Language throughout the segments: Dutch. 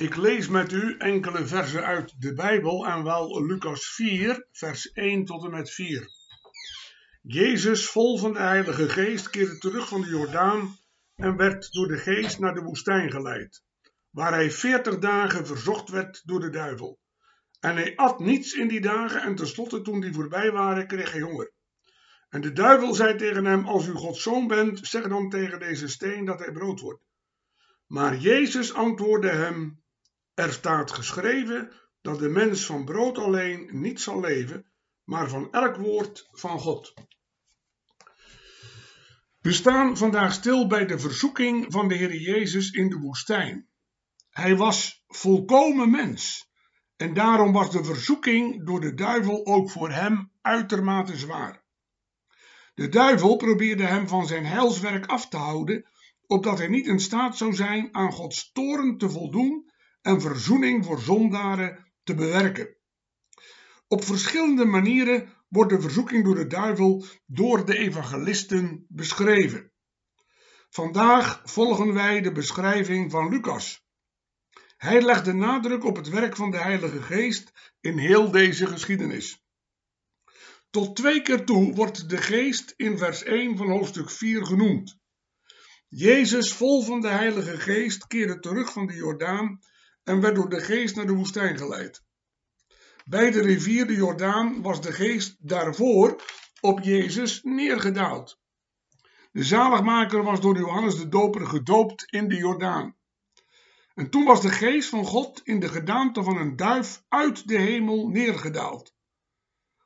Ik lees met u enkele versen uit de Bijbel en wel Lucas 4, vers 1 tot en met 4. Jezus, vol van de Heilige Geest, keerde terug van de Jordaan en werd door de Geest naar de woestijn geleid, waar hij veertig dagen verzocht werd door de duivel. En hij at niets in die dagen en tenslotte toen die voorbij waren, kreeg hij honger. En de duivel zei tegen hem, als u Gods zoon bent, zeg dan tegen deze steen dat hij brood wordt. Maar Jezus antwoordde hem, er staat geschreven dat de mens van brood alleen niet zal leven, maar van elk woord van God. We staan vandaag stil bij de verzoeking van de Heer Jezus in de woestijn. Hij was volkomen mens en daarom was de verzoeking door de duivel ook voor hem uitermate zwaar. De duivel probeerde hem van zijn heilswerk af te houden, opdat hij niet in staat zou zijn aan Gods toren te voldoen en verzoening voor zondaren te bewerken. Op verschillende manieren wordt de verzoeking door de duivel door de evangelisten beschreven. Vandaag volgen wij de beschrijving van Lucas. Hij legt de nadruk op het werk van de Heilige Geest in heel deze geschiedenis. Tot twee keer toe wordt de Geest in vers 1 van hoofdstuk 4 genoemd. Jezus, vol van de Heilige Geest, keerde terug van de Jordaan en werd door de geest naar de woestijn geleid. Bij de rivier de Jordaan was de geest daarvoor op Jezus neergedaald. De zaligmaker was door Johannes de Doper gedoopt in de Jordaan. En toen was de geest van God in de gedaante van een duif uit de hemel neergedaald.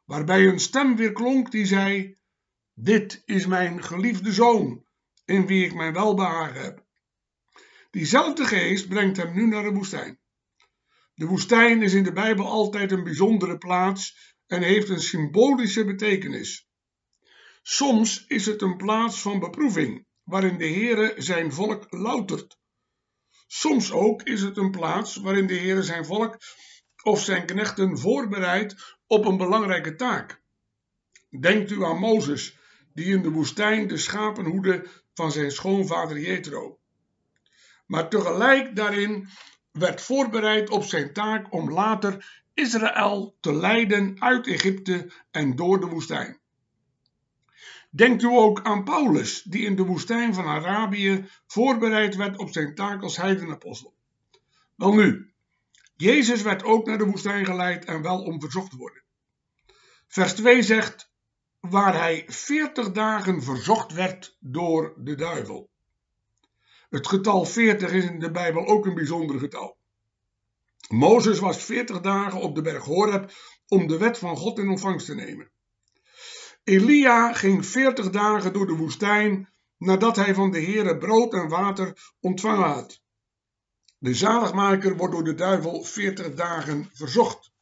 Waarbij een stem weer klonk die zei: Dit is mijn geliefde zoon, in wie ik mijn welbehagen heb. Diezelfde geest brengt hem nu naar de woestijn. De woestijn is in de Bijbel altijd een bijzondere plaats en heeft een symbolische betekenis. Soms is het een plaats van beproeving, waarin de Heere zijn volk loutert. Soms ook is het een plaats waarin de Heere zijn volk of zijn knechten voorbereidt op een belangrijke taak. Denkt u aan Mozes, die in de woestijn de schapen hoedde van zijn schoonvader Jethro maar tegelijk daarin werd voorbereid op zijn taak om later Israël te leiden uit Egypte en door de woestijn. Denkt u ook aan Paulus, die in de woestijn van Arabië voorbereid werd op zijn taak als heidenapostel. Wel nu, Jezus werd ook naar de woestijn geleid en wel om verzocht te worden. Vers 2 zegt, waar hij veertig dagen verzocht werd door de duivel. Het getal 40 is in de Bijbel ook een bijzonder getal. Mozes was 40 dagen op de berg Horeb om de wet van God in ontvangst te nemen. Elia ging 40 dagen door de woestijn nadat hij van de Heere brood en water ontvangen had. De zaligmaker wordt door de duivel 40 dagen verzocht.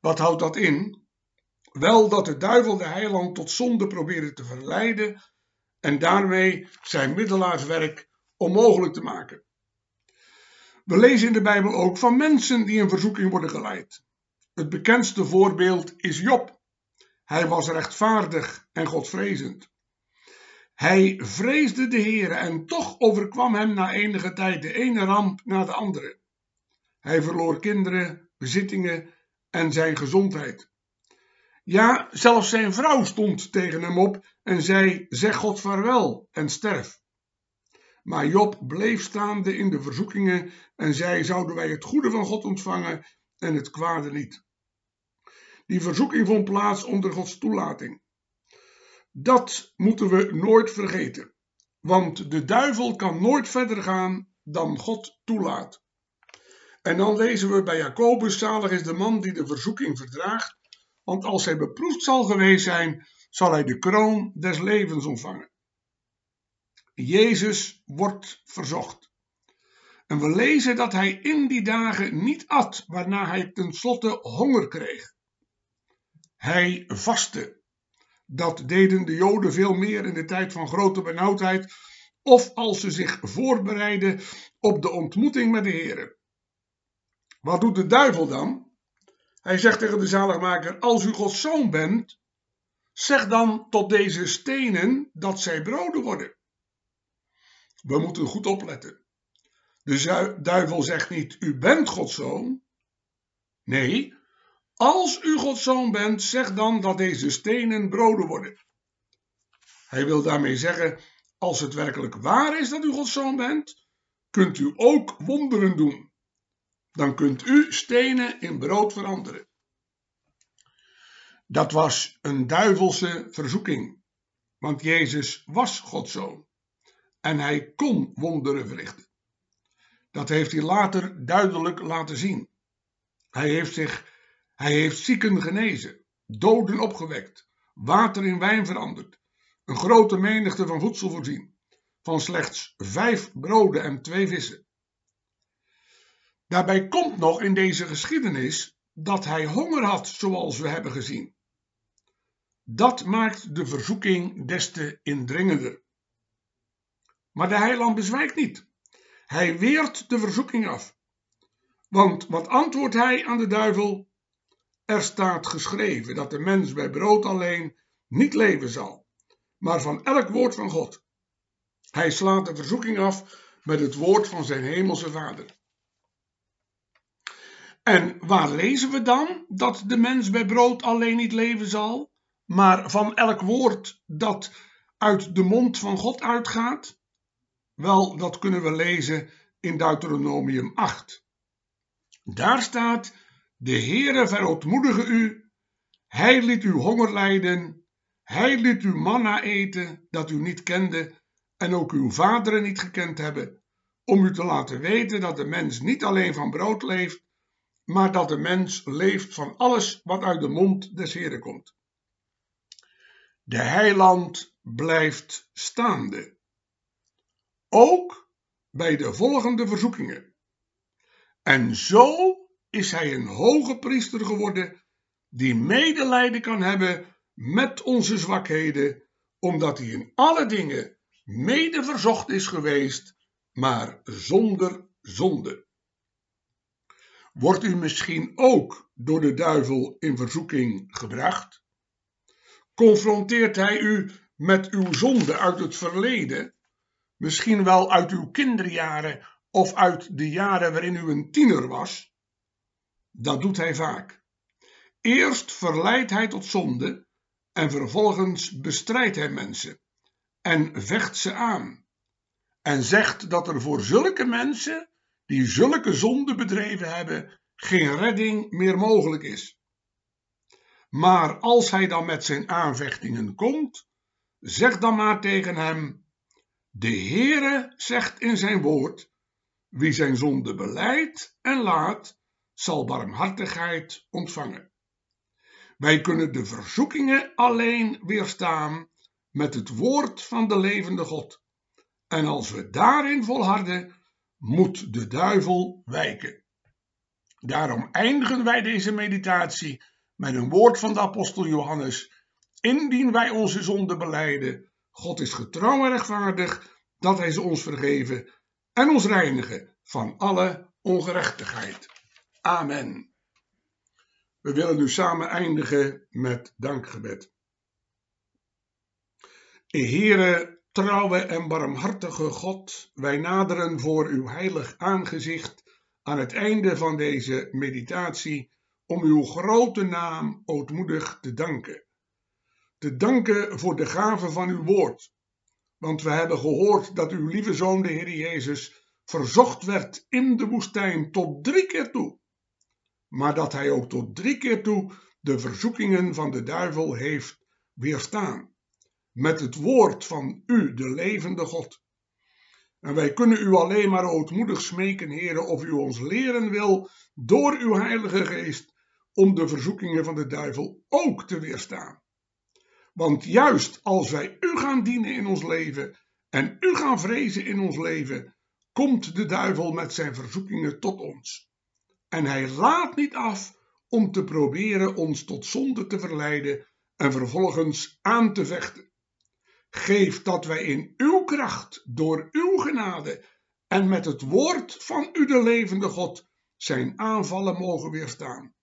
Wat houdt dat in? Wel dat de duivel de heiland tot zonde probeerde te verleiden en daarmee zijn middelaarswerk onmogelijk te maken. We lezen in de Bijbel ook van mensen die in verzoeking worden geleid. Het bekendste voorbeeld is Job. Hij was rechtvaardig en godvrezend. Hij vreesde de Heer en toch overkwam hem na enige tijd de ene ramp na de andere. Hij verloor kinderen, bezittingen en zijn gezondheid. Ja, zelfs zijn vrouw stond tegen hem op en zei: Zeg God vaarwel en sterf. Maar Job bleef staande in de verzoekingen en zei: Zouden wij het goede van God ontvangen en het kwade niet? Die verzoeking vond plaats onder Gods toelating. Dat moeten we nooit vergeten, want de duivel kan nooit verder gaan dan God toelaat. En dan lezen we bij Jacobus: Zalig is de man die de verzoeking verdraagt, want als hij beproefd zal geweest zijn, zal hij de kroon des levens ontvangen. Jezus wordt verzocht. En we lezen dat hij in die dagen niet at, waarna hij tenslotte honger kreeg. Hij vastte. Dat deden de Joden veel meer in de tijd van grote benauwdheid, of als ze zich voorbereiden op de ontmoeting met de Heer. Wat doet de duivel dan? Hij zegt tegen de zaligmaker: Als u Gods zoon bent, zeg dan tot deze stenen dat zij broden worden. We moeten goed opletten. De duivel zegt niet: U bent Gods zoon. Nee, als u Gods zoon bent, zeg dan dat deze stenen broden worden. Hij wil daarmee zeggen: Als het werkelijk waar is dat u Gods zoon bent, kunt u ook wonderen doen. Dan kunt u stenen in brood veranderen. Dat was een duivelse verzoeking, want Jezus was Gods zoon en hij kon wonderen verrichten. Dat heeft hij later duidelijk laten zien. Hij heeft, zich, hij heeft zieken genezen, doden opgewekt, water in wijn veranderd, een grote menigte van voedsel voorzien, van slechts vijf broden en twee vissen. Daarbij komt nog in deze geschiedenis dat hij honger had, zoals we hebben gezien. Dat maakt de verzoeking des te indringender. Maar de heiland bezwijkt niet. Hij weert de verzoeking af. Want wat antwoordt hij aan de duivel? Er staat geschreven dat de mens bij brood alleen niet leven zal, maar van elk woord van God. Hij slaat de verzoeking af met het woord van zijn hemelse vader. En waar lezen we dan dat de mens bij brood alleen niet leven zal, maar van elk woord dat uit de mond van God uitgaat? Wel, dat kunnen we lezen in Deuteronomium 8. Daar staat: De Heere verootmoedige u, hij liet u honger lijden, hij liet u manna eten dat u niet kende en ook uw vaderen niet gekend hebben, om u te laten weten dat de mens niet alleen van brood leeft, maar dat de mens leeft van alles wat uit de mond des Heeren komt. De heiland blijft staande. Ook bij de volgende verzoekingen. En zo is hij een hoge priester geworden die medelijden kan hebben met onze zwakheden, omdat hij in alle dingen mede verzocht is geweest, maar zonder zonde. Wordt u misschien ook door de duivel in verzoeking gebracht? Confronteert hij u met uw zonde uit het verleden, misschien wel uit uw kinderjaren of uit de jaren waarin u een tiener was? Dat doet hij vaak. Eerst verleidt hij tot zonde en vervolgens bestrijdt hij mensen en vecht ze aan en zegt dat er voor zulke mensen die zulke zonden bedreven hebben, geen redding meer mogelijk is. Maar als hij dan met zijn aanvechtingen komt, zeg dan maar tegen hem: De Heere zegt in zijn woord: Wie zijn zonde beleidt en laat, zal barmhartigheid ontvangen. Wij kunnen de verzoekingen alleen weerstaan met het woord van de levende God. En als we daarin volharden, moet de duivel wijken. Daarom eindigen wij deze meditatie met een woord van de apostel Johannes. Indien wij onze zonde beleiden, God is getrouw en rechtvaardig, dat hij ze ons vergeven en ons reinigen van alle ongerechtigheid. Amen. We willen nu samen eindigen met dankgebed. Heere, Trouwe en barmhartige God, wij naderen voor uw heilig aangezicht aan het einde van deze meditatie om uw grote naam ootmoedig te danken. Te danken voor de gave van uw woord, want we hebben gehoord dat uw lieve zoon, de Heer Jezus, verzocht werd in de woestijn tot drie keer toe, maar dat hij ook tot drie keer toe de verzoekingen van de duivel heeft weerstaan met het woord van u, de levende God. En wij kunnen u alleen maar ootmoedig smeken, heren, of u ons leren wil door uw Heilige Geest om de verzoekingen van de duivel ook te weerstaan. Want juist als wij u gaan dienen in ons leven en u gaan vrezen in ons leven, komt de duivel met zijn verzoekingen tot ons. En hij laat niet af om te proberen ons tot zonde te verleiden en vervolgens aan te vechten. Geef dat wij in uw kracht, door uw genade en met het woord van u de levende God zijn aanvallen mogen weerstaan.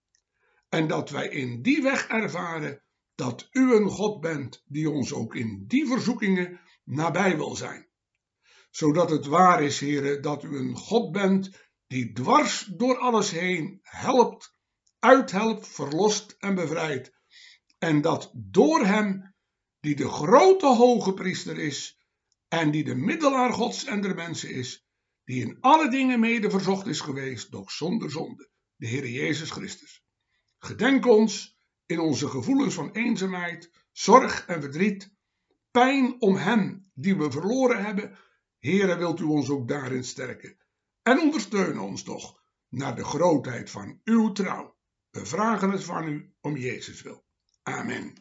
En dat wij in die weg ervaren dat u een God bent die ons ook in die verzoekingen nabij wil zijn. Zodat het waar is, heren, dat u een God bent die dwars door alles heen helpt, uithelpt, verlost en bevrijdt. En dat door hem, die de grote hoge priester is en die de middelaar Gods en der mensen is, die in alle dingen mede verzocht is geweest, doch zonder zonde, de Heer Jezus Christus. Gedenk ons in onze gevoelens van eenzaamheid, zorg en verdriet, pijn om hen die we verloren hebben. Heere, wilt u ons ook daarin sterken en ondersteun ons toch naar de grootheid van uw trouw. We vragen het van u om Jezus wil. Amen.